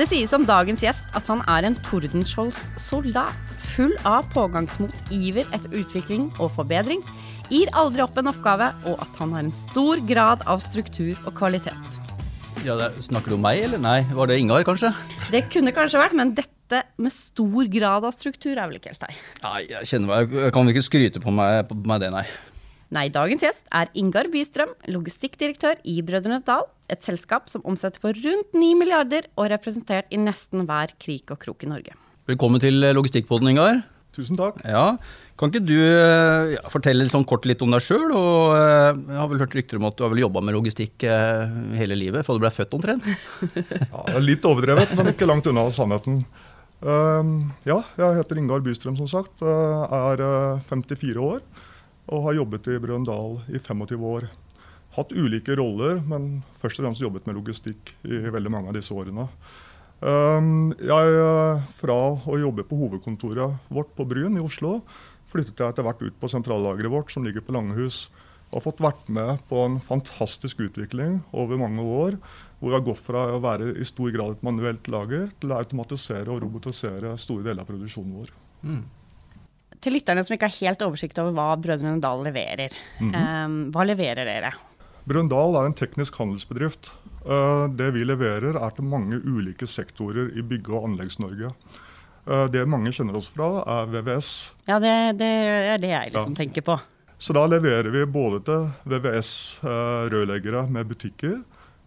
Det sies om dagens gjest at han er en Tordenskiolds soldat. Full av pågangsmot, iver etter utvikling og forbedring. Gir aldri opp en oppgave, og at han har en stor grad av struktur og kvalitet. Ja, det, Snakker du om meg, eller nei? Var det Ingar, kanskje? Det kunne kanskje vært, men dette med stor grad av struktur er vel ikke helt deg? Nei, jeg kjenner meg, jeg kan ikke skryte på meg, på meg det, nei. Nei, dagens gjest er Ingar Bystrøm, logistikkdirektør i Brødrene Dal. Et selskap som omsetter for rundt 9 milliarder og er representert i nesten hver krik og krok i Norge. Velkommen til Logistikkpodden, Ingar. Tusen takk. Ja, Kan ikke du ja, fortelle sånn kort litt om deg sjøl? Jeg har vel hørt rykter om at du har vel jobba med logistikk hele livet, fra du ble født omtrent? ja, litt overdrevet, men ikke langt unna sannheten. Uh, ja, jeg heter Ingar Bystrøm, som sagt. Er 54 år og har jobbet i Brøndal i 25 år. Hatt ulike roller, men først og fremst jobbet med logistikk i veldig mange av disse årene. Um, jeg, fra å jobbe på hovedkontoret vårt på Bryn i Oslo, flyttet jeg etter hvert ut på sentrallageret vårt, som ligger på Langehus. Og har fått vært med på en fantastisk utvikling over mange år. Hvor vi har gått fra å være i stor grad et manuelt lager til å automatisere og robotisere store deler av produksjonen vår. Mm til lytterne som ikke har helt oversikt over hva Brødrene Dal leverer. Mm -hmm. um, hva leverer dere? Brøndal er en teknisk handelsbedrift. Uh, det vi leverer er til mange ulike sektorer i bygge- og Anleggs-Norge. Uh, det mange kjenner oss fra, er VVS. Ja, det, det er det jeg liksom ja. tenker på. Så da leverer vi både til VVS-rørleggere uh, med butikker,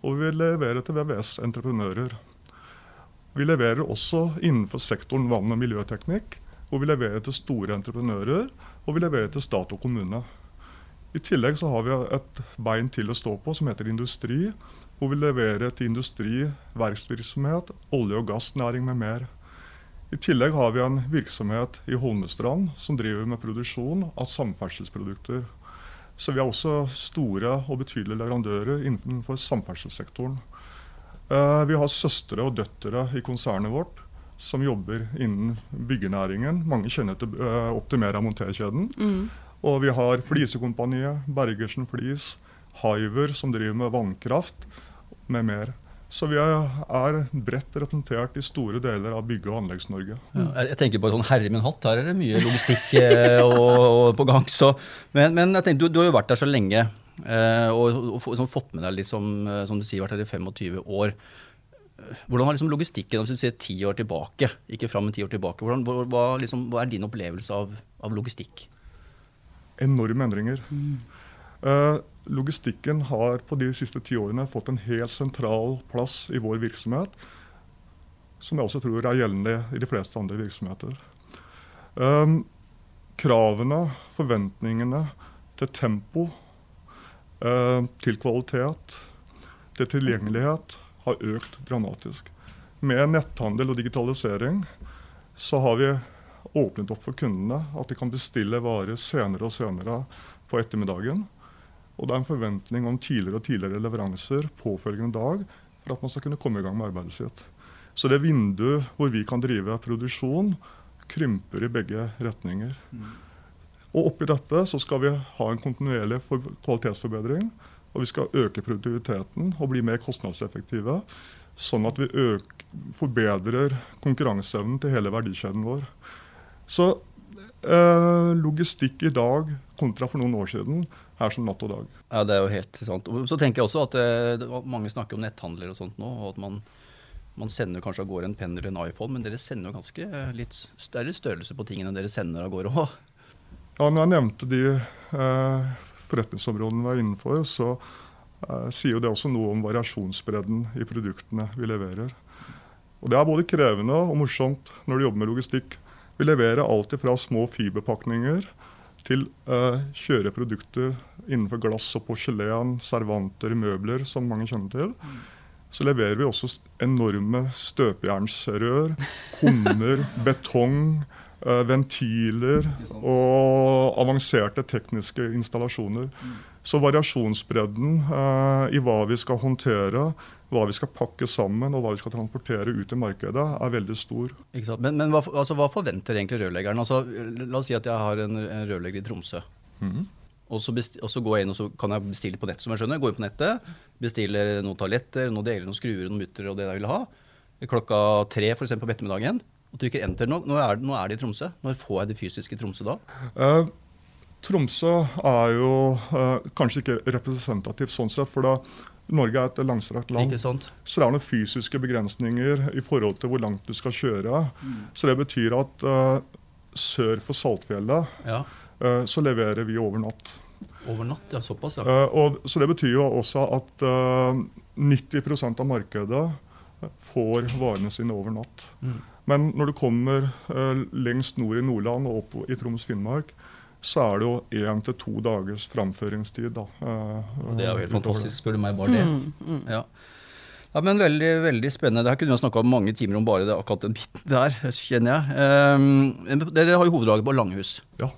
og vi leverer til VVS-entreprenører. Vi leverer også innenfor sektoren vann- og miljøteknikk hvor vi leverer til store entreprenører, og vi leverer til stat og kommune. I tillegg så har vi et bein til å stå på som heter industri, hvor vi leverer til industri, verksvirksomhet, olje- og gassnæring med mer. I tillegg har vi en virksomhet i Holmestrand som driver med produksjon av samferdselsprodukter. Så vi er også store og betydelige leverandører innenfor samferdselssektoren. Eh, vi har søstre og døtre i konsernet vårt som jobber innen byggenæringen. Mange kjenner til uh, Optimera monterkjeden. Mm. Og vi har Flisekompaniet, Bergersen Flis, Hiver som driver med vannkraft, med mer. Så vi er bredt representert i store deler av bygge- og Anleggs-Norge. Ja, jeg tenker på sånn herre min hatt, her er det mye logistikk eh, og, og på gang. Så, men, men jeg tenker, du, du, har jo vært der så lenge og, og, og, og, fått med deg liksom, eh, som du sier, vært her i 25 år. Hvordan har liksom logistikken hvis vi ser ti år tilbake, ikke fram men ti år tilbake, hvordan, hva, liksom, hva, er din opplevelse av, av logistikk? Enorme endringer. Mm. Uh, logistikken har på de siste ti årene fått en helt sentral plass i vår virksomhet, som jeg også tror er gjeldende i de fleste andre virksomheter. Um, kravene, forventningene til tempo, uh, til kvalitet, til tilgjengelighet har økt dramatisk. Med netthandel og digitalisering så har vi åpnet opp for kundene at de kan bestille varer senere og senere på ettermiddagen. Og det er en forventning om tidligere og tidligere leveranser påfølgende dag for at man skal kunne komme i gang med arbeidet sitt. Så det vinduet hvor vi kan drive produksjon, krymper i begge retninger. Mm. Og oppi dette så skal vi ha en kontinuerlig kvalitetsforbedring. Og vi skal øke produktiviteten og bli mer kostnadseffektive. Sånn at vi øker, forbedrer konkurranseevnen til hele verdikjeden vår. Så eh, logistikk i dag kontra for noen år siden er som natt og dag. Ja, Det er jo helt sant. Og Så tenker jeg også at eh, Mange snakker om netthandler og sånt nå. og at man, man sender kanskje av gårde en penn eller en iPhone, men dere sender jo ganske eh, litt større størrelse på tingene dere sender av gårde òg. Ja, når jeg nevnte de eh, forretningsområdene vi er innenfor, så eh, sier jo det også noe om variasjonsbredden i produktene vi leverer. Og Det er både krevende og morsomt når du jobber med logistikk. Vi leverer alt fra små fiberpakninger til eh, kjøreprodukter innenfor glass og porselen, servanter, møbler, som mange kjenner til. Så leverer vi også enorme støpejernsrør, kummer, betong, ventiler og avanserte tekniske installasjoner. Så variasjonsbredden eh, i hva vi skal håndtere, hva vi skal pakke sammen og hva vi skal transportere ut i markedet, er veldig stor. Men, men hva, altså, hva, forventer egentlig rørleggeren? Altså, la oss si at jeg har en, en rørlegger i Tromsø. Mm. Og, så og så går jeg inn og så kan jeg bestille på nettet, som jeg skjønner. Går inn på nettet, bestiller noen toaletter, noen deler, noen skruer, noen mutter og det jeg vil ha. klokka tre for eksempel, på ettermiddagen og trykker enter nå, nå er, nå er det i Tromsø. Når får jeg det fysiske Tromsø da? Uh, Tromsø er jo uh, kanskje ikke representativt sånn sett, for da Norge er et langstrakt land. Så det er noen fysiske begrensninger i forhold til hvor langt du skal kjøre. Mm. Så det betyr at uh, sør for Saltfjellet Ja. uh, så leverer vi over natt. Over natt, ja. Såpass, ja. Uh, og, så det betyr jo også at eh, 90% av markedet får varene sine over natt. Mm. Men når du kommer eh, lengst nord i Nordland og opp i Troms-Finnmark, så er det jo én til to dagers framføringstid. Da, eh, Og det er jo helt fantastisk, spør du meg, bare det. Mm, Ja. ja, men veldig, veldig spennende. Det her kunne vi ha snakka mange timer om bare det, akkurat den biten der, kjenner jeg. Um, dere har jo hovedlaget på Langhus. Ja.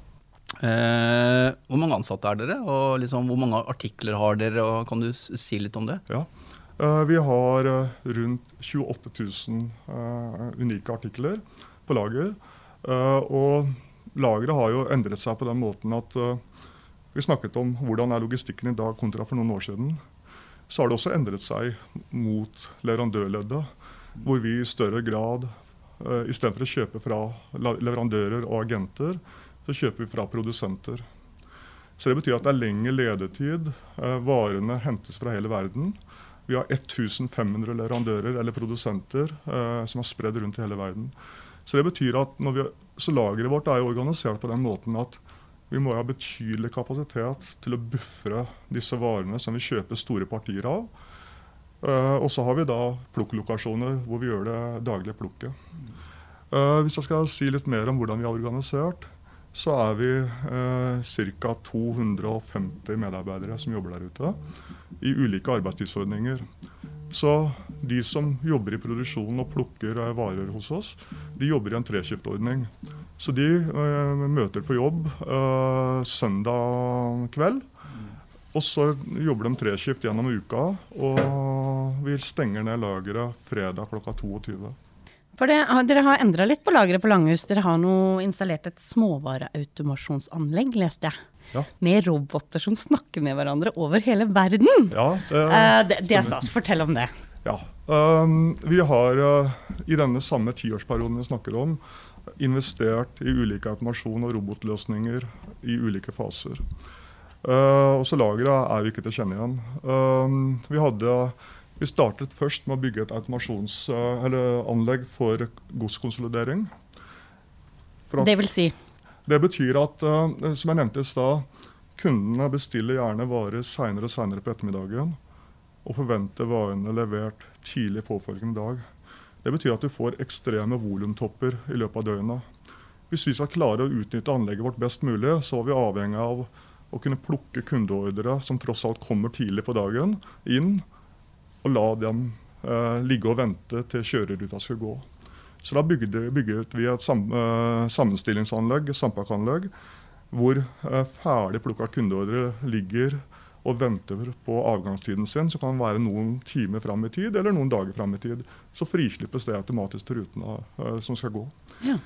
Uh, hvor mange ansatte er dere, og liksom, hvor mange artikler har dere? og Kan du si litt om det? Ja. Eh, vi har eh, rundt 28 000 eh, unike artikler på lager. Og lageret har jo endret seg på den måten at vi snakket om hvordan er logistikken i dag kontra for noen år siden. Så har det også endret seg mot leverandørleddet, hvor vi i større grad istedenfor å kjøpe fra leverandører og agenter, så kjøper vi fra produsenter. Så det betyr at det er lengre ledetid. Varene hentes fra hele verden. Vi har 1500 leverandører eller produsenter eh, som er spredd rundt i hele verden. Så det betyr at vi, så lageret vårt er jo organisert på den måten at vi må ha betydelig kapasitet til å buffre disse varene som vi kjøper store partier av. Eh, og så har vi da plukklokasjoner hvor vi gjør det daglige plukket. Eh, hvis jeg skal si litt mer om hvordan vi er organisert, så er vi eh, ca. 250 medarbeidere som jobber der ute, i ulike arbeidstidsordninger. Så de som jobber i produksjonen og plukker eh, varer hos oss, de jobber i en treskiftordning. Så de eh, møter på jobb eh, søndag kveld. Og så jobber de treskift gjennom uka, og vi stenger ned lageret fredag klokka 22. For det, dere har endra litt på lageret på Langhus. Dere har nå installert et småvareautomasjonsanlegg, leste jeg. Ja. Med roboter som snakker med hverandre over hele verden. Ja, det, uh, det, det er stas. Fortell om det. Ja. Um, vi har uh, i denne samme tiårsperioden vi snakker om, investert i ulike automasjon- og robotløsninger i ulike faser. Uh, også lageret er jo ikke til å kjenne igjen. Vi, hadde, vi startet først med å bygge et automasjons- uh, eller anlegg for godskonsolidering. For at- Det vil si det betyr at, uh, som jeg nevnte i stad, kundene bestiller gjerne varer seinere og seinere på ettermiddagen og forventer varene levert tidlig påfølgende dag. Det betyr at du får ekstreme volumtopper i løpet av døgnet. Hvis vi skal klare å utnytte anlegget vårt best mulig, så er vi avhengig av å kunne plukke kundeordre som tross alt kommer tidlig på dagen, inn, og la dem eh, ligge og vente til kjøreruta skulle gå. Så da bygde, bygget vi et sam, eh, sammenstillingsanlegg, et sampakkanlegg, hvor eh, ferdig plukka kundeordre ligger og venter på avgangstiden sin, som kan være noen timer fram i tid eller noen dager fram i tid. Så frislippes det automatisk til rutene eh, som skal gå. Ja.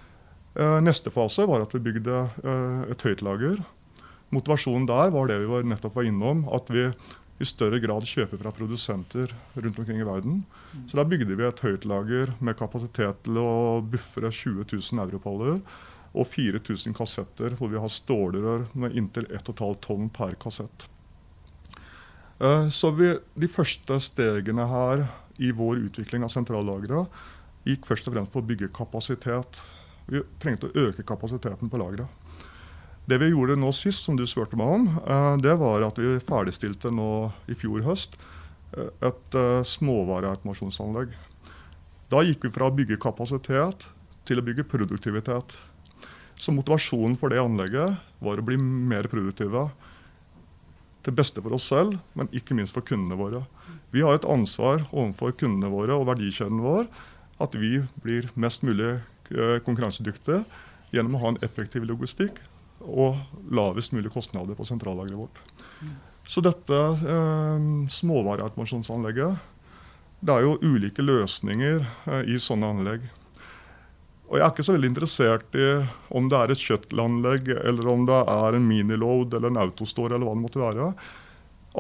Eh, neste fase var at vi bygde eh, et høytlager. Motivasjonen der var det vi var nettopp var innom, at vi i større grad kjøper fra produsenter rundt omkring i verden. Så da bygde vi et høytlager med kapasitet til å buffere 20 000 europaller og 4000 kassetter, hvor vi har stålrør med inntil 1,5 tonn per kassett. Eh, Så vi, de første stegene her i vår utvikling av sentrallageret gikk først og fremst på å bygge kapasitet. Vi trengte å øke kapasiteten på lageret. Det vi gjorde nå sist, som du spurte meg om, eh, det var at vi ferdigstilte nå i fjor høst eh, et eh, småvareautomasjonsanlegg. Da gikk vi fra å bygge kapasitet til å bygge produktivitet. Så motivasjonen for det anlegget var å bli mer produktive. Til beste for oss selv, men ikke minst for kundene våre. Vi har et ansvar overfor kundene våre og verdikjeden vår at vi blir mest mulig konkurransedyktige gjennom å ha en effektiv logistikk og lavest mulig kostnader på sentrallageret vårt. Så dette eh, småvareautomasjonsanlegget Det er jo ulike løsninger eh, i sånne anlegg. Og Jeg er ikke så veldig interessert i om det er et kjøttelanlegg, eller om det er en miniload eller en autostore, eller hva det måtte være.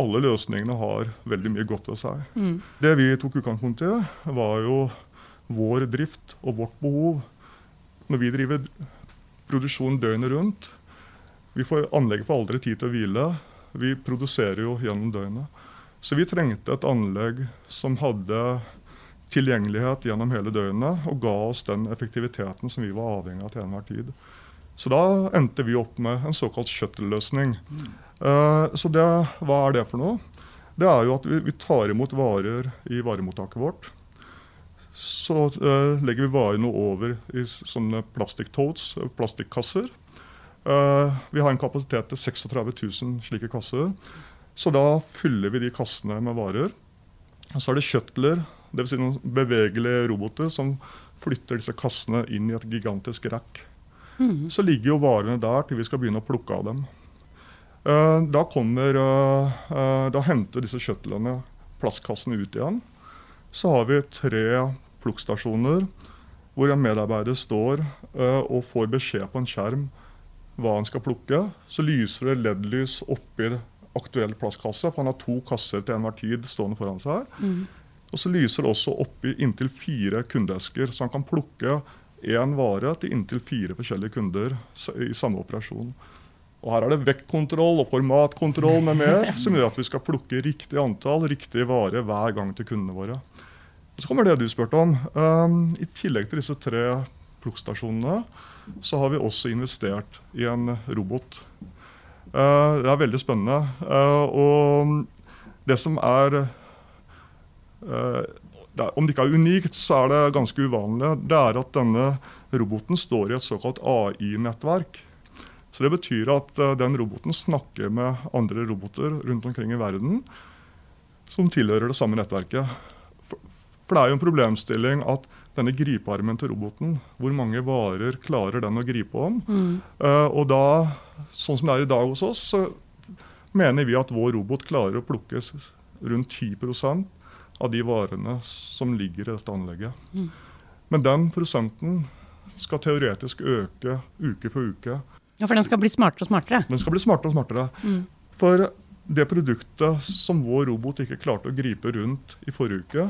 Alle løsningene har veldig mye godt ved seg. Mm. Det vi tok utgangspunkt i, var jo vår drift og vårt behov. Når vi driver produksjon døgnet rundt vi får, Anlegget får aldri tid til å hvile. Vi produserer jo gjennom døgnet. Så vi trengte et anlegg som hadde tilgjengelighet gjennom hele døgnet og ga oss den effektiviteten som vi var avhengig av til enhver tid. Så da endte vi opp med en såkalt shuttle-løsning. Mm. Uh, så det, hva er det for noe? Det er jo at vi, vi tar imot varer i varemottaket vårt. Så uh, legger vi varene over i sånne plastikk-totes, plastikkkasser. Uh, vi har en kapasitet til 36 000 slike kasser. Så da fyller vi de kassene med varer. Og så er det shuttler, dvs. Si noen bevegelige roboter, som flytter disse kassene inn i et gigantisk rack. Mm. Så ligger jo varene der til vi skal begynne å plukke av dem. Uh, da, kommer, uh, da henter disse shuttlene plastkassene ut igjen. Så har vi tre plukkstasjoner hvor en medarbeider står og får beskjed på en skjerm hva han skal plukke. Så lyser det LED-lys oppi aktuell plastkasse, for han har to kasser til enhver tid stående foran seg. Mm. Og så lyser det også oppi inntil fire kundeesker, så han kan plukke én vare til inntil fire forskjellige kunder i samme operasjon. Og Her er det vektkontroll og formatkontroll med mer, som gjør at vi skal plukke riktig antall, riktig vare hver gang til kundene våre. Og så kommer det du spurte om. Um, I tillegg til disse tre plukkstasjonene, så har vi også investert i en robot. Uh, det er veldig spennende. Uh, og det som er uh, om det ikke er unikt, så er det ganske uvanlig. Det er at denne roboten står i et såkalt AI-nettverk. Så Det betyr at den roboten snakker med andre roboter rundt omkring i verden som tilhører det samme nettverket. For det er jo en problemstilling at denne gripearmen til roboten, hvor mange varer klarer den å gripe om? Mm. Uh, og da, sånn som det er i dag hos oss, så mener vi at vår robot klarer å plukke rundt 10% av de varene som ligger i dette anlegget. Mm. Men den prosenten skal teoretisk øke uke for uke. Ja, For den skal bli smartere og smartere? Den skal bli smartere og smartere. Mm. For det produktet som vår robot ikke klarte å gripe rundt i forrige uke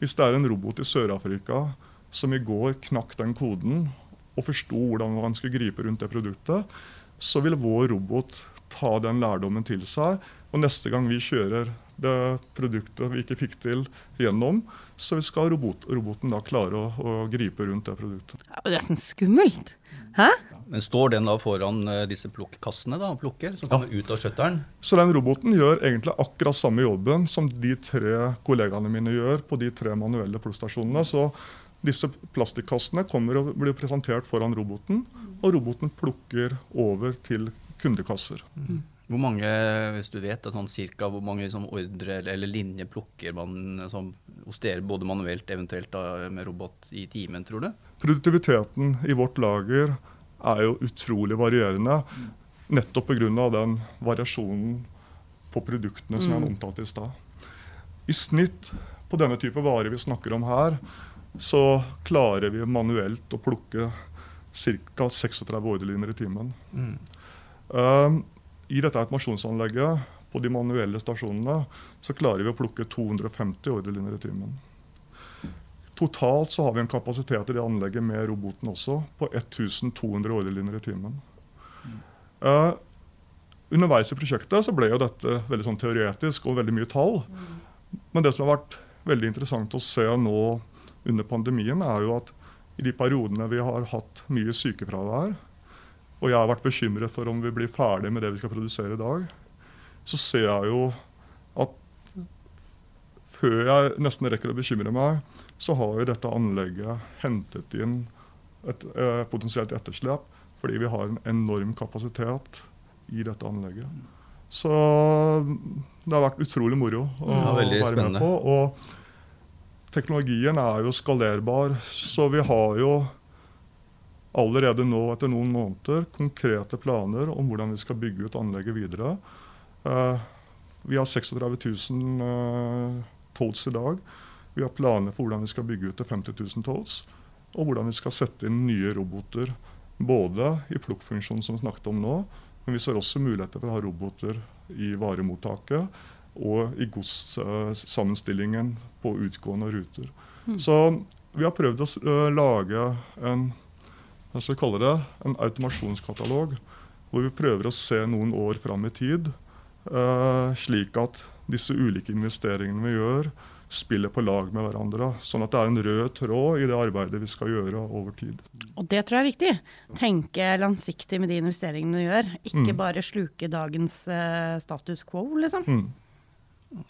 Hvis det er en robot i Sør-Afrika som i går knakk den koden og forsto hvordan man skulle gripe rundt det produktet, så vil vår robot ta den lærdommen til seg. Og neste gang vi kjører det produktet vi ikke fikk til gjennom, så skal robot, roboten da klare å, å, gripe rundt det produktet. Det er nesten skummelt. Hæ? Men Står den da foran uh, disse plukkassene da, og plukker, som kommer ja. ut av skjøtteren? Så den roboten gjør egentlig akkurat samme jobben som de tre kollegaene mine gjør på de tre manuelle plukkstasjonene. Så disse plastikkassene kommer og blir presentert foran roboten, og roboten plukker over til kundekasser. Mm. Hvor mange, hvis du vet, sånn cirka, hvor mange liksom, ordre eller linjer plukker man som, hos dere, både manuelt eventuelt da, med robot i timen, tror du? Produktiviteten i vårt lager er jo utrolig varierende. Nettopp pga. den variasjonen på produktene som jeg har mm. i stad. I snitt på denne type varer vi snakker om her, så klarer vi manuelt å plukke ca. 36 ordrelinjer i timen. Mm. Um, i dette automasjonsanlegget på de manuelle stasjonene så klarer vi å plukke 250 ordrelinjer i timen. Totalt så har vi en kapasitet i det anlegget med roboten også på 1200 ordrelinjer i timen. Uh, underveis i prosjektet så ble jo dette veldig sånn teoretisk og veldig mye tall. Men det som har vært veldig interessant å se nå under pandemien, er jo at i de periodene vi har hatt mye sykefravær, og jeg har vært bekymret for om vi blir ferdig med det vi skal produsere i dag, så ser jeg jo at før jeg nesten rekker å bekymre meg, så har jo dette anlegget hentet inn et eh, potensielt etterslep fordi vi har en enorm kapasitet i dette anlegget. Så det har vært utrolig moro å ja, være spennende. med på. Og teknologien er jo skalerbar, så vi har jo allerede nå etter noen måneder konkrete planer om hvordan vi skal bygge ut anlegget videre. Uh, vi har 36 000 uh, toads i dag. Vi har planer for hvordan vi skal bygge ut til 50 000 toads. Og hvordan vi skal sette inn nye roboter både i plukkfunksjonen som vi snakket om nå, men vi ser også muligheter for å ha roboter i varemottaket og i godssammenstillingen på utgående ruter. Mm. Så vi har prøvd å uh, lage en, hva skal kalle det, en automasjonskatalog. Hvor vi prøver å se noen år fram i tid, uh, slik at disse ulike investeringene vi gjør, spiller på lag med hverandre. Sånn at det er en rød tråd i det arbeidet vi skal gjøre over tid. Og det tror jeg er viktig. Tenke langsiktig med de investeringene du gjør. Ikke mm. bare sluke dagens uh, status quo, liksom. Mm.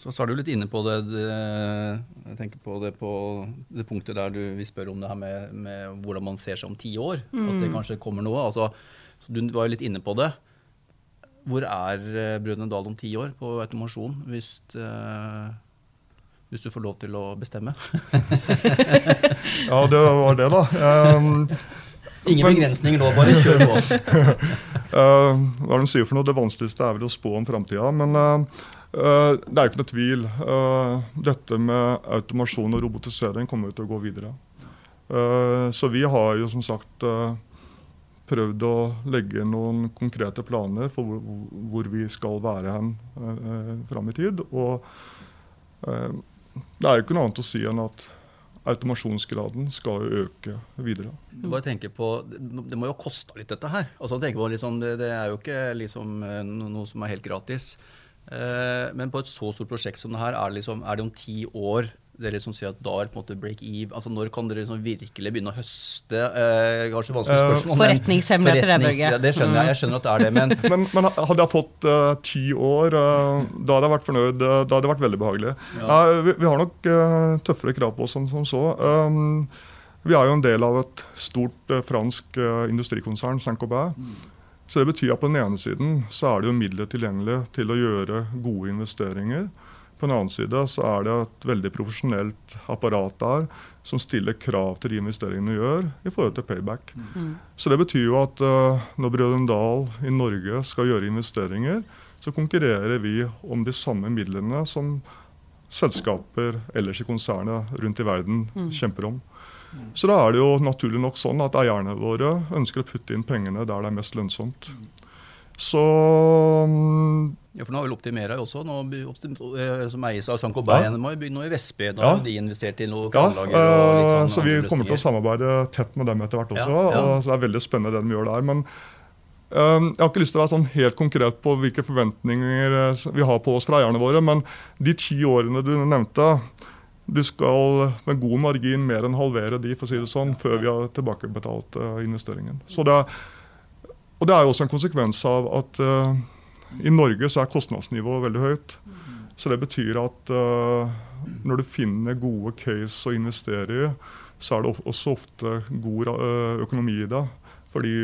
Så, så er du litt inne på det, det, jeg tenker på det på det punktet der du, vi spør om det her med, med hvordan man ser seg om ti år. Mm. At det mm. kanskje kommer noe. Altså, du var jo litt inne på det. Hvor er uh, Brødrene Dal om ti år på automasjon, hvis, uh, hvis du får lov til å bestemme? ja, det var det, da. Um, Ingen men, begrensninger nå, bare kjør på. uh, hva er det de sier for noe? Det vanskeligste er vel å spå om framtida. Men uh, Eh, det er jo ikke noe tvil. Eh, dette med automasjon og robotisering kommer til å gå videre. Eh, så vi har jo som sagt prøvd å legge noen konkrete planer for hvor, vi skal være hen fram i tid. Og det er jo ikke noe annet å si enn at automasjonsgraden skal jo øke videre. På, Det må jo koste litt, dette her. Altså, liksom, det, det, er jo ikke liksom, noe som er helt gratis. Eh, men på et så stort prosjekt som det her, er det, liksom, er det om ti år dere liksom sier at da er på en måte break eve? Altså Når kan dere liksom virkelig begynne å høste? Eh, kanskje vanskelig eh, spørsmål, Forretningshemmeligheter, forretnings, det skjønner jeg. Jeg skjønner at det er det, men Men, men hadde jeg fått uh, ti år, uh, da hadde jeg vært fornøyd. Uh, da hadde det vært veldig behagelig. Ja. Vi, vi, har nok tøffere krav på oss enn som så. Um, vi er jo en del av et stort fransk industrikonsern, Saint-Gobain. Mm. Så det betyr at på den ene siden så er det jo midler tilgjengelig til å gjøre gode investeringer. På den annen side så er det et veldig profesjonelt apparat der som stiller krav til de investeringene vi gjør i forhold til payback. Mm. Så det betyr jo at uh, når Brødrene Dal i Norge skal gjøre investeringer, så konkurrerer vi om de samme midlene som selskaper ellers i konsernet rundt i verden mm. kjemper om. Så da er det jo naturlig nok sånn at eierne våre ønsker å putte inn pengene der det er mest lønnsomt. Så ja, for nå har vel Optimera også, nå, eh, som eies av Sanko Bay, ja. må jo bygge noe i Vestby. Da har de investert i noe kranlager. Ja, og sånn så vi kommer til å samarbeide tett med dem etter hvert også. Ja, ja. Og, så det er veldig spennende det de gjør der. Men um, jeg har ikke lyst til å være sånn helt konkret på hvilke forventninger eh, vi har på oss fra eierne våre. Men de ti årene du nevnte, du skal med god margin mer enn halvere de for å si det sånn, før vi har tilbakebetalt uh, investeringen. Det er, og det er jo også en konsekvens av at uh, i Norge så er kostnadsnivået veldig høyt. Så det betyr at uh, når du finner gode case å investere i, så er det også ofte god økonomi i det. Fordi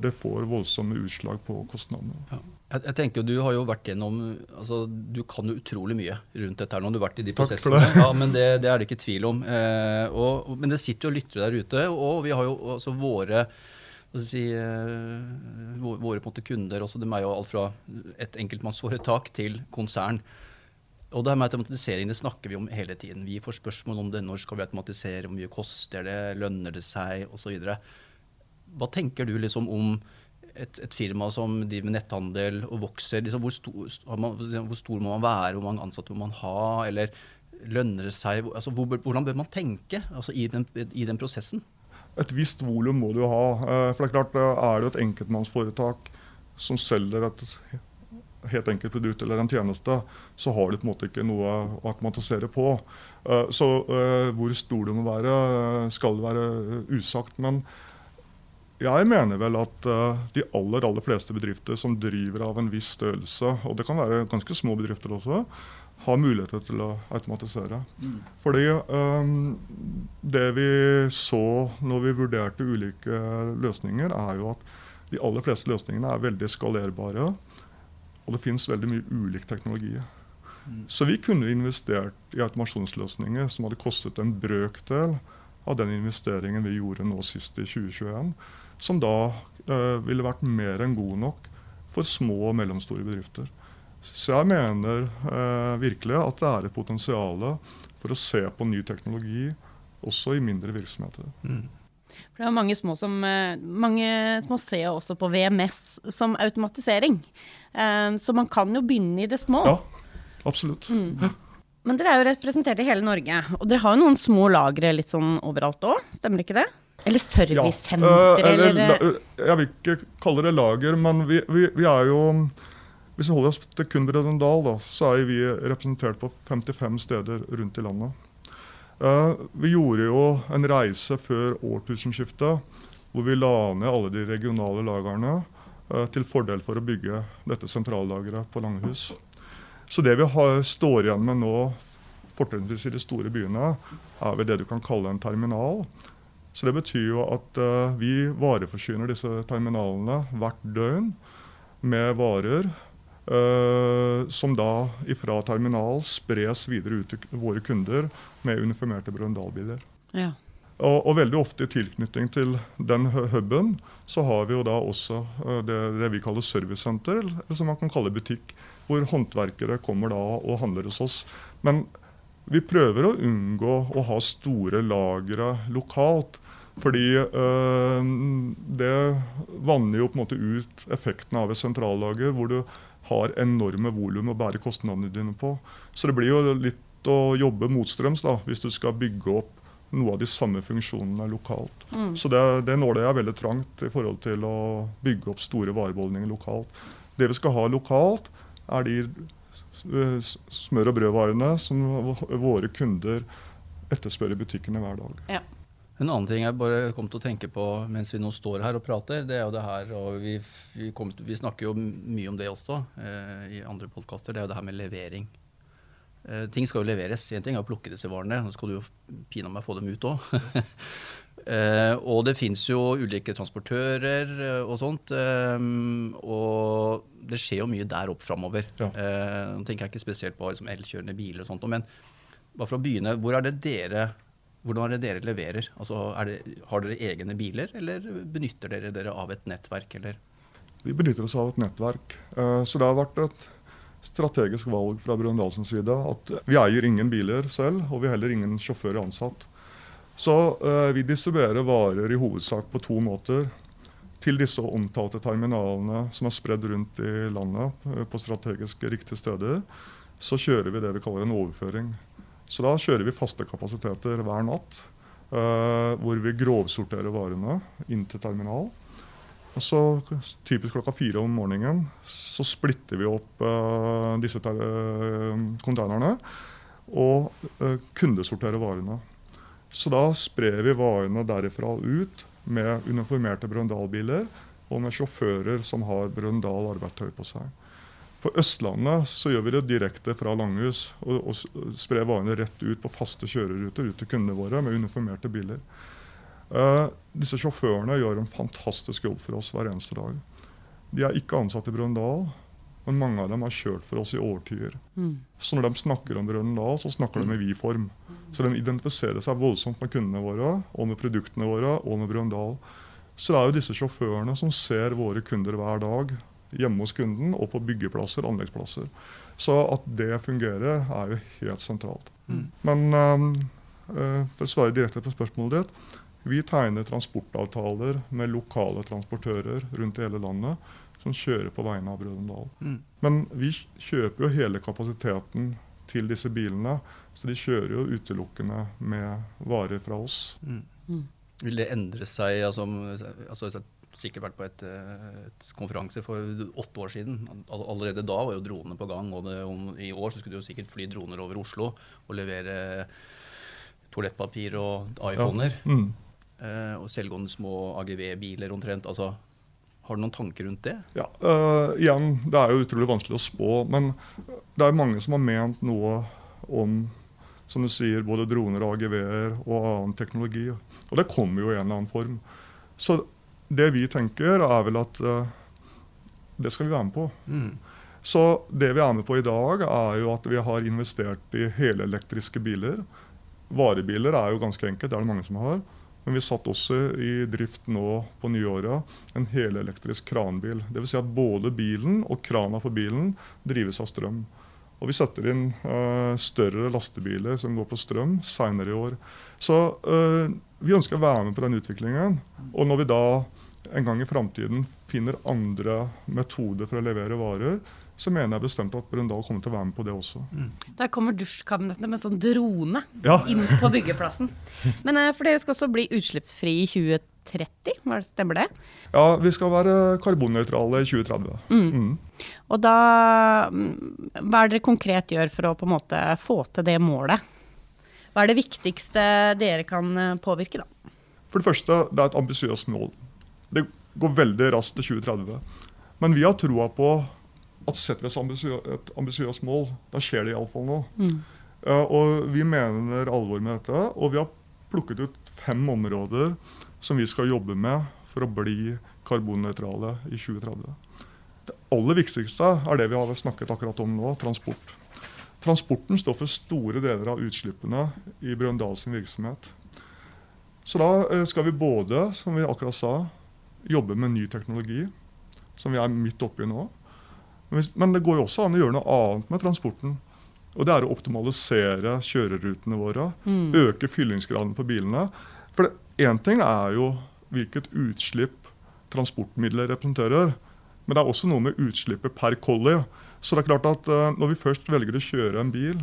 det får voldsomme utslag på kostnadene. Ja. Jeg, jeg, tenker Du har jo vært gjennom, altså Du kan jo utrolig mye rundt dette. her nå, Du har vært i de prosessene. Ja, men det, det, er det ikke tvil om. Eh, og, men det sitter jo lyttere der ute. Og vi har jo altså våre si, eh, våre måte, kunder også, de er jo alt fra et enkeltmannsforetak til konsern. Og det her med automatisering det snakker vi om hele tiden. Vi får spørsmål om det. Når skal vi automatisere? Hvor mye koster det? Lønner det seg? Osv. Hva tenker du liksom om et, et, firma som driver med netthandel og vokser, liksom, hvor, stor, man, hvor, stor, må man være, hvor mange ansatte må man ha? eller Lønner det seg? Altså, hvor, hvordan bør man tenke altså, i, den, i, den, prosessen? Et visst volum må du ha. Eh, for det Er klart, eh, er det et enkeltmannsforetak som selger et helt enkelt produkt eller en tjeneste, så har du på en måte ikke noe å automatisere på. Eh, så hvor stor du må være, skal være usagt. men jeg mener vel at uh, de aller aller fleste bedrifter som driver av en viss størrelse, og det kan være ganske små bedrifter også, har muligheter til å automatisere. Mm. Fordi um, det vi så når vi vurderte ulike løsninger, er jo at de aller fleste løsningene er veldig skalerbare. Og det finnes veldig mye ulik teknologi. Mm. Så vi kunne investert i automasjonsløsninger som hadde kostet en brøkdel av den investeringen vi gjorde nå sist i 2021 som da eh, ville vært mer enn god nok for små og mellomstore bedrifter. Så jeg mener eh, virkelig at det er et potensial for å se på ny teknologi også i mindre virksomheter. Mm. For det er mange små, som, eh, mange små ser også på VMS som automatisering. Eh, så man kan jo begynne i det små. Ja, absolutt. Mm. Men dere er jo representert i hele Norge, og dere har jo noen små lagre litt sånn overalt òg, stemmer ikke det? Eller servicesenter, Ja, eller, eller, Jeg vil ikke kalle det lager, men vi, vi, vi er jo Hvis vi holder oss til kun Brønnøydal, så er vi representert på 55 steder rundt i landet. Eh, vi gjorde jo en reise før årtusenskiftet hvor vi la ned alle de regionale lagrene eh, til fordel for å bygge dette sentrallageret på Langhus. Så det vi har, står igjen med nå, fortrinnsvis i de store byene, er vel det du kan kalle en terminal. Så det betyr jo at uh, vi vareforsyner disse terminalene hvert døgn med varer. Uh, som da ifra terminal spres videre ut til våre kunder med uniformerte Brøndal-biler. ja. Og, og veldig ofte i tilknytning til den hu- huben så har vi jo da også eh, det, det vi kaller servicesenter, eller som man kan kalle butikk, hvor håndverkere kommer da og handler hos oss. Men vi prøver å unngå å ha store lagre lokalt. Fordi eh, det vanner jo på en måte ut effekten av et sentrallager, hvor du har enorme volum å bære kostnadene dine på. Så det blir jo litt å jobbe motstrøms da, hvis du skal bygge opp noe av de samme funksjonene lokalt. Så det, det nåløyet er veldig trangt i forhold til å bygge opp store varebeholdninger lokalt. Det vi skal ha lokalt, er de eh, smør- og brødvarene som våre kunder etterspør i butikkene hver dag. ja. En annen ting jeg bare kom til å tenke på mens vi nå står her og prater, det er jo det her, og vi, vi, kom, vi snakker jo mye om det også eh, i andre podkaster, det er jo det her med levering. Eh, ting skal jo leveres. En ting er å plukke disse varene, så skal du jo pinadø meg få dem ut òg. eh, og det fins jo ulike transportører eh, og sånt, eh, og det skjer jo mye der opp framover. Ja. Eh, nå tenker jeg ikke spesielt på liksom, elkjørende biler og sånt, men bare for å begynne, hvor er det dere hvordan er det dere leverer? Altså, det, har dere egne biler, eller benytter dere dere av et nettverk? Eller? Vi benytter oss av et nettverk. Eh, Så det har vært et strategisk valg fra Brøndals side at vi eier ingen biler selv, og vi har heller ingen sjåfører ansatt. Så eh, vi distribuerer varer i hovedsak på to måter. Til disse omtalte terminalene som er spredd rundt i landet eh, på strategisk riktige steder, så kjører vi det vi kaller en overføring. Så da kjører vi faste kapasiteter hver natt, Uh, hvor vi grovsorterer varene inn til terminal. Og så typisk klokka fire om morgenen så splitter vi opp uh, disse uh, konteinerne. og kundesorterer varene. Så da sprer vi varene derifra ut med uniformerte Brøndal-biler og med sjåfører som har Brøndal arbeidstøy på seg. På Østlandet så gjør vi det direkte fra Langhus og, og sprer varene rett ut på faste kjøreruter ut til kundene våre med uniformerte biler. Eh, disse sjåførene gjør en fantastisk jobb for oss hver eneste dag. De er ikke ansatt i Brøndal, men mange av dem har kjørt for oss i årtier. Mm. Så når de snakker om Brøndal, så snakker de i vi-form. Så de identifiserer seg voldsomt med kundene våre, og med produktene våre, og med Brøndal. Så det er jo disse sjåførene som ser våre kunder hver dag, hjemme hos kunden og på byggeplasser, anleggsplasser. Så at det fungerer, er jo helt sentralt. Mm. Men eh, for å svare direkte på spørsmålet ditt. Vi tegner transportavtaler med lokale transportører rundt i hele landet som kjører på vegne av Brødrendal. Mm. Men vi kjøper jo hele kapasiteten til disse bilene, så de kjører jo utelukkende med varer fra oss. Mm. Mm. Vil det endre seg? Altså, altså, sikkert vært på et, eh, et konferanse for åtte år siden. Allerede da var jo dronene på gang. og det, om, I år så skulle du jo sikkert fly droner over Oslo og levere toalettpapir og iPhoner. Mm. Eh, og selvgående små AGV-biler omtrent. Altså, har du noen tanker rundt det? Ja, uh, igjen, Det er jo utrolig vanskelig å spå, men det er mange som har ment noe om som du sier, både droner og AGV-er og annen teknologi. Og det kommer jo i en eller annen form. Så det vi tenker, er vel at uh, det skal vi være med på. Mm. Så det vi er med på i dag, er jo at vi har investert i helelektriske biler. Varebiler er jo ganske enkelt, det er det mange som har. Men vi satt også i drift nå på nyåret en helelektrisk kranbil. Dvs. Si at både bilen og krana på bilen drives av strøm. Og vi setter inn uh, større lastebiler som går på strøm seinere i år. Så uh, vi ønsker å være med på den utviklingen. Og når vi da en gang i framtiden finner andre metoder for å levere varer, så mener jeg bestemt at Brøndal kommer til å være med på det også. Der kommer dusjkabinettene med sånn drone Ja. inn på byggeplassen. Men eh, for dere skal også bli utslippsfri i 2030, hva er det- stemmer det? Ja, vi skal være karbonnøytrale i 2030. Mm. Og da mm, Hva er det dere konkret gjør for å på en måte få til det målet? Hva er det viktigste dere kan eh, påvirke, da? For det første, det er et ambisiøst mål. Det går veldig raskt til 2030. Men vi har troa på at setter vi et ambisiøst mål, da skjer det iallfall noe. Eh, og vi mener alvor med dette, og vi har plukket ut fem områder som vi skal jobbe med for å bli karbonnøytrale i 2030. Det aller viktigste er det vi har snakket akkurat om nå, transport. Transporten står for store deler av utslippene i Brøndal sin virksomhet. Så da eh, skal vi både, som vi akkurat sa, jobbe med ny teknologi, som vi er midt oppi nå. Men det går jo også an å gjøre noe annet med transporten. Og det er å optimalisere kjørerutene våre. Øke fyllingsgraden på bilene. For én ting er jo hvilket utslipp transportmidler representerer. Men det er også noe med utslippet per collie. Så det er klart at eh, når vi først velger å kjøre en bil,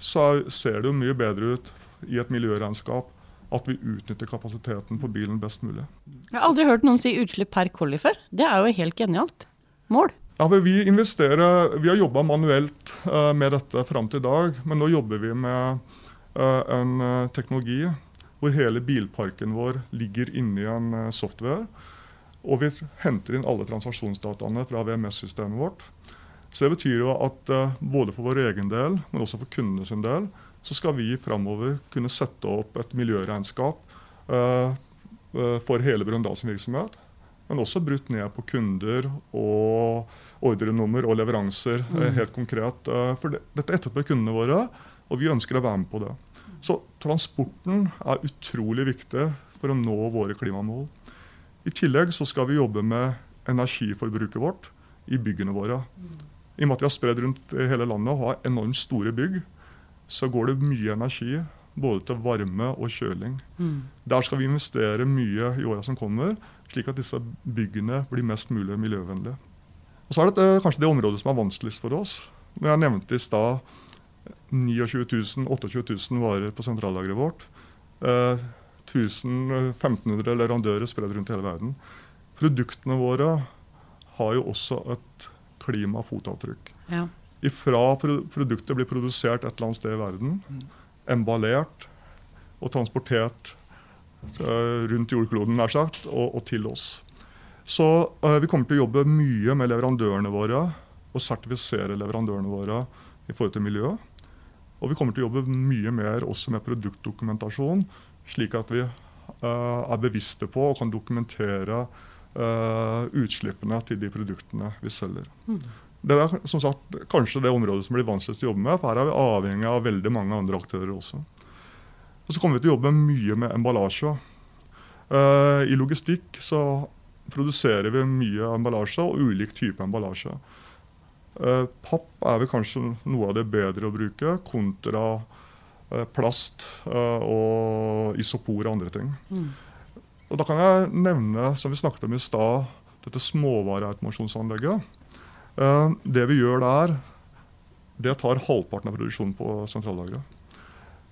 så ser det jo mye bedre ut i et miljøregnskap at vi utnytter kapasiteten på bilen best mulig. Jeg har aldri hørt noen si utslipp per collie før. Det er jo helt genialt. Mål. Ja, Vi investerer, vi har jobba manuelt eh, med dette fram til i dag, men nå jobber vi med eh, en teknologi hvor hele bilparken vår ligger inni en eh, software. Og vi henter inn alle transaksjonsdataene fra VMS-systemet vårt. Så det betyr jo at eh, både for vår egen del, men også for kundene sin del, så skal vi framover kunne sette opp et miljøregnskap eh, for hele Brøndals virksomhet. Men også brutt ned på kunder og ordrenummer og leveranser eh, helt konkret. For det, dette etterpå kundene våre, og vi ønsker å være med på det. Så transporten er utrolig viktig for å nå våre klimamål. I tillegg så skal vi jobbe med energiforbruket vårt i byggene våre. I og med at vi har spredd rundt i hele landet og har enormt store bygg, så går det mye energi både til varme og kjøling. Der skal vi investere mye i åra som kommer, slik at disse byggene blir mest mulig miljøvennlige. Og Så er det kanskje det området som er vanskeligst for oss. Når jeg nevnte i stad 29 000, 28 000 varer på sentrallageret vårt. Eh, 1500 leverandører spredd rundt i hele verden. Produktene våre har jo også et klimafotavtrykk. Ja. Ifra pro produktet blir produsert et eller annet sted i verden, emballert og transportert eh, rundt jordkloden, nær sagt, og, og til oss. Så uh, vi kommer til å jobbe mye med leverandørene våre og sertifisere leverandørene våre i forhold til miljø. Og vi kommer til å jobbe mye mer også med produktdokumentasjon, slik at vi eh, er bevisste på og kan dokumentere eh, utslippene til de produktene vi selger. Det er som sagt kanskje det området som blir vanskeligst å jobbe med, for her er vi avhengig av veldig mange andre aktører også. Og så kommer vi til å jobbe mye med emballasje. Uh, I logistikk så produserer vi mye emballasje og ulik type emballasje. Eh, papp er vel kanskje noe av det bedre å bruke, kontra eh, plast eh, og isopor og andre ting. Og Da kan jeg nevne, som vi snakket om i stad, dette småvareautomasjonsanlegget. Det vi gjør der, det tar halvparten av produksjonen på sentrallageret.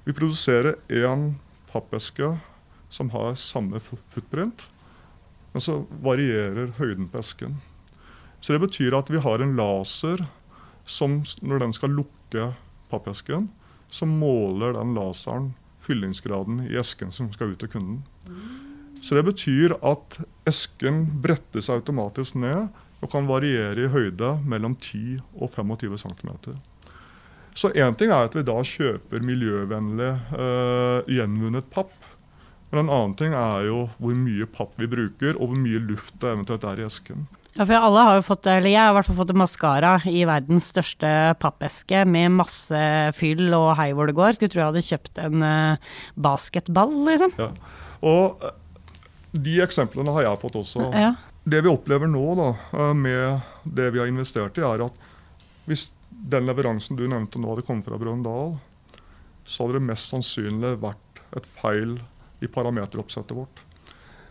Vi produserer én pappeske som har samme footprint, men så varierer høyden på esken. Så det betyr at vi har en laser som når den skal lukke pappesken, så måler den laseren fyllingsgraden i esken som skal ut til kunden. Så det betyr at esken brettes automatisk ned og kan variere i høyde mellom 10 og 25 cm. Så én ting er at vi da kjøper miljøvennlig eh, gjenvunnet papp. Men en annen ting er jo hvor mye papp vi bruker, og hvor mye luft det eventuelt er i esken. Ja, for alle har jo fått, eller jeg har i hvert fall fått en maskara i verdens største pappeske med masse fyll og hei hvor det går. Skulle tro jeg hadde kjøpt en uh, basketball, liksom. Ja. Og eh, de eksemplene har jeg fått også. Ja. Det vi opplever nå da, eh, med det vi har investert i, er at hvis den leveransen du nevnte nå hadde kommet fra Brøndal, så hadde det mest sannsynlig vært et feil i parameteroppsettet vårt.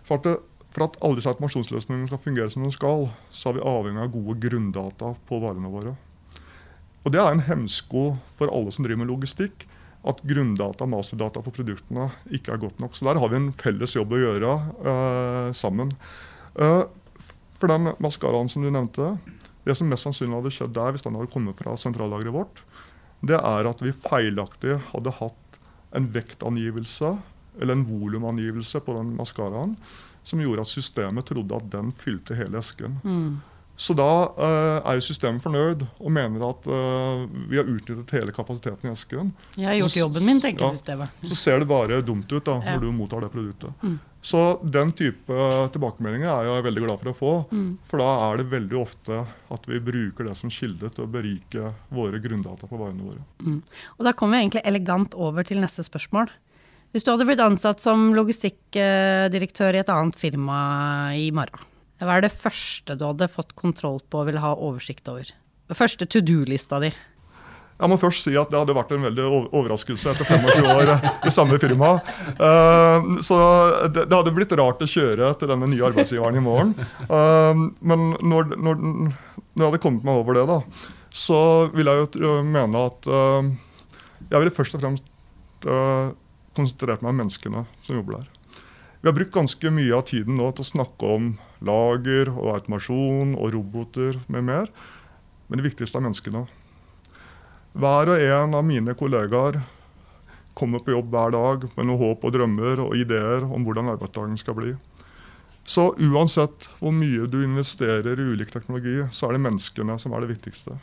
For, at det, For at alle disse automasjonsløsningene skal fungere som de skal, så er vi avhengig av gode grunndata på varene våre. Og Det er en hemsko for alle som driver med logistikk, at grunndata, masterdata på produktene ikke er godt nok. Så der har vi en felles jobb å gjøre uh, sammen. Uh, for den maskaraen som du nevnte, det som mest sannsynlig hadde skjedd der hvis den hadde kommet fra sentrallageret vårt, det er at vi feilaktig hadde hatt en vektangivelse eller en volumangivelse på den maskaraen som gjorde at systemet trodde at den fylte hele esken. Mm. Så da uh, er jo systemet fornøyd og mener at uh, vi har utnyttet hele kapasiteten i esken. Jeg har gjort så, jobben min, tenker ja, systemet. Så ser det bare dumt ut da, ja. når du mottar det produktet. Mm. Så den type tilbakemeldinger er jeg veldig glad for å få. Mm. For da er det veldig ofte at vi bruker det som kilde til å berike våre grunndata på varene våre. Mm. Og da kommer vi egentlig elegant over til neste spørsmål. Hvis du hadde blitt ansatt som logistikkdirektør i et annet firma i morgen hva er det første du hadde fått kontroll på og ville ha oversikt over? Første to do-lista di? Jeg må først si at det hadde vært en veldig overraskelse etter 25 år i samme firma. Eh, så det hadde blitt rart å kjøre til denne nye arbeidsgiveren i morgen. Eh, men når, når, når jeg hadde kommet meg over det, da, så vil jeg jo mene at eh, jeg ville først og fremst konsentrert meg om menneskene som jobber der. Vi har brukt ganske mye av tiden nå til å snakke om lager og automasjon og roboter med mer. Men det viktigste er menneskene. Hver og en av mine kollegaer kommer på jobb hver dag med noe håp og drømmer og ideer om hvordan arbeidsdagen skal bli. Så uansett hvor mye du investerer i ulik teknologi, så er det menneskene som er det viktigste.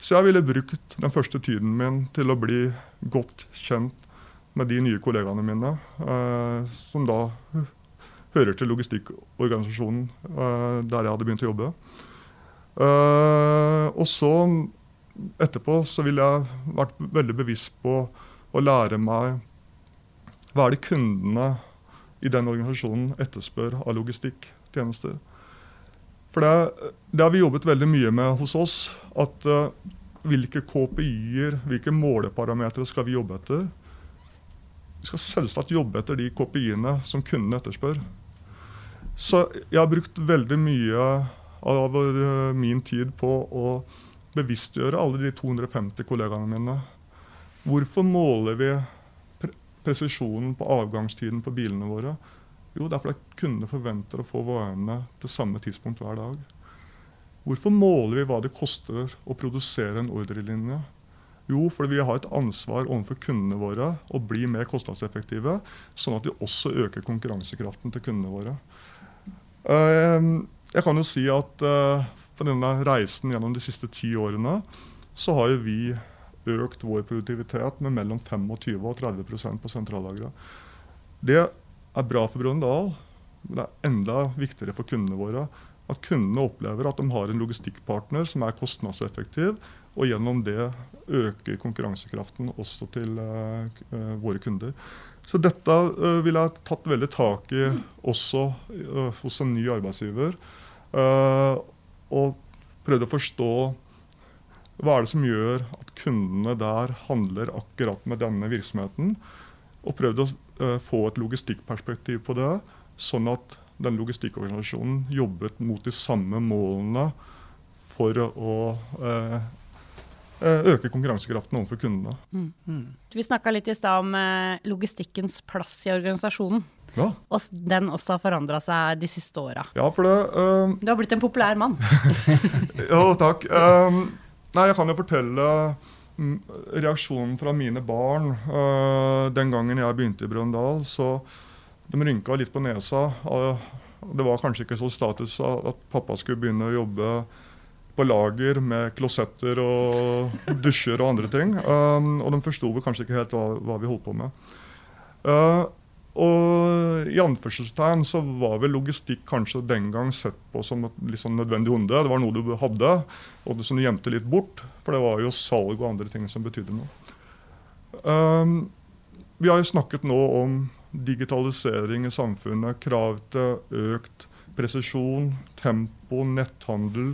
Så jeg ville brukt den første tiden min til å bli godt kjent med de nye kollegaene mine, eh, som da hører til logistikkorganisasjonen eh, der jeg hadde begynt å jobbe. Eh, og så etterpå så ville jeg vært veldig bevisst på å lære meg hva er det kundene i den organisasjonen etterspør av logistikktjenester. For det, det, har vi jobbet veldig mye med hos oss. At hvilke KPI-er, hvilke måleparametere skal vi jobbe etter? Vi skal selvsagt jobbe etter de kopiene som kundene etterspør. Så jeg har brukt veldig mye av min tid på å bevisstgjøre alle de 250 kollegaene mine. Hvorfor måler vi pre presisjonen på avgangstiden på bilene våre? Jo, det er fordi kundene forventer å få varene til samme tidspunkt hver dag. Hvorfor måler vi hva det koster å produsere en ordrelinje? Jo, fordi vi har et ansvar overfor kundene våre å bli mer kostnadseffektive, sånn at vi også øker konkurransekraften til kundene våre. Eh, jeg kan jo si at for på denne reisen gjennom de siste ti årene, så har jo vi økt vår produktivitet med mellom 25 og 30% på sentrallageret. Det er bra for Brønnøydal, men det er enda viktigere for kundene våre. At kundene opplever at de har en logistikkpartner som er kostnadseffektiv, og gjennom det øker konkurransekraften også til uh, våre kunder. Så dette uh, ville jeg tatt veldig tak i også hos en ny arbeidsgiver. og prøvd å forstå hva er det som gjør at kundene der handler akkurat med denne virksomheten. Og prøvd å få et logistikkperspektiv på det, sånn at den logistikkorganisasjonen jobbet mot de samme målene for å Eh, øke konkurransekraften overfor kundene. Mm. Mm. Vi snakka litt i stad om eh, logistikkens plass i organisasjonen. Ja. Og den også har forandra seg de siste åra. Ja, for det uh, Du har blitt en populær mann. ja, takk. Um, nei, jeg kan jo fortelle mm, reaksjonen fra mine barn uh, den gangen jeg begynte i Brøndal. Så de rynka litt på nesa. Uh, det var kanskje ikke så status at pappa skulle begynne å jobbe på lager med klosetter og dusjer og andre ting. Um, og de forsto kanskje ikke helt hva, hva, vi holdt på med. Uh, og i anførselstegn så var vel logistikk kanskje den gang sett på som et litt sånn nødvendig onde. Det var noe du hadde, og som du gjemte litt bort. For det var jo salg og andre ting som betydde noe. Um, vi har jo snakket nå om digitalisering i samfunnet, krav til økt presisjon, tempo, netthandel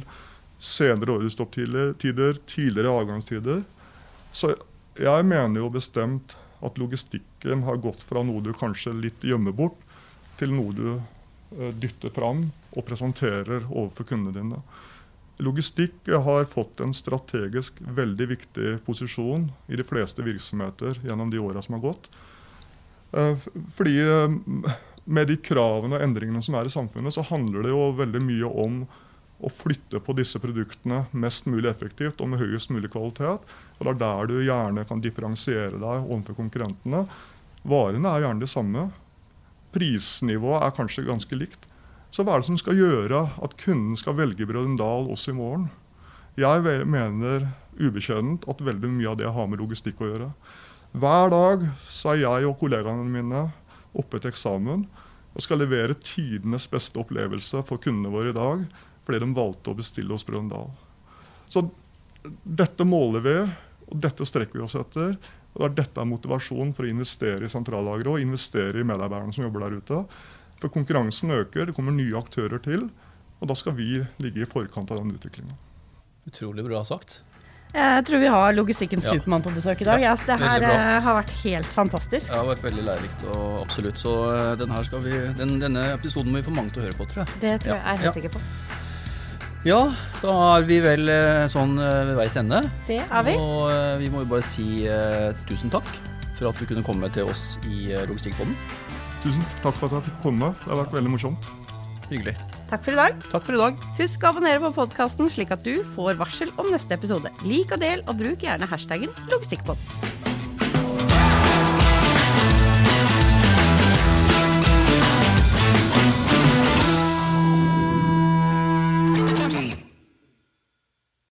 senere ordrestopptider, tidligere avgangstider. Så jeg mener jo bestemt at logistikken har gått fra noe du kanskje litt gjemmer bort, til noe du eh, dytter fram og presenterer overfor kundene dine. Logistikk har fått en strategisk veldig viktig posisjon i de fleste virksomheter gjennom de åra som har gått. Eh, fordi eh, med de kravene og endringene som er i samfunnet, så handler det jo veldig mye om å flytte på disse produktene mest mulig effektivt og med høyest mulig kvalitet. Og Det er der du gjerne kan differensiere deg overfor konkurrentene. Varene er gjerne de samme. Prisnivået er kanskje ganske likt. Så hva er det som skal gjøre at kunden skal velge Brødrendal også i morgen? Jeg mener ubekjent at veldig mye av det har med logistikk å gjøre. Hver dag så er jeg og kollegaene mine oppe til eksamen og skal levere tidenes beste opplevelse for kundene våre i dag fordi de valgte å bestille hos Brøndal. Så dette måler vi, og dette strekker vi oss etter. og det er Dette er motivasjonen for å investere i sentrallageret og investere i medarbeiderne som jobber der ute. For konkurransen øker, det kommer nye aktører til. Og da skal vi ligge i forkant av den utviklinga. Utrolig bra sagt. Jeg tror vi har logistikkens ja. Supermann på besøk i dag. Ja, det her uh, har vært helt fantastisk. Ja, det har vært veldig lærerikt. og Absolutt. Så uh, den vi, den, denne episoden må vi få mange til å høre på, tror jeg. Det tror jeg jeg er helt sikker på. Ja, da er vi vel eh, sånn eh, ved veis ende. Det er vi. Og eh, vi må jo bare si uh, tusen takk for at du kunne komme til oss i Logistikkpodden. Tusen takk for at jeg fikk komme. Det har vært veldig morsomt. Hyggelig. Takk for i dag. Takk for i dag. Husk å abonnere på podkasten, slik at du får varsel om neste episode. Lik og del, og bruk gjerne hashtaggen logistikkpodden.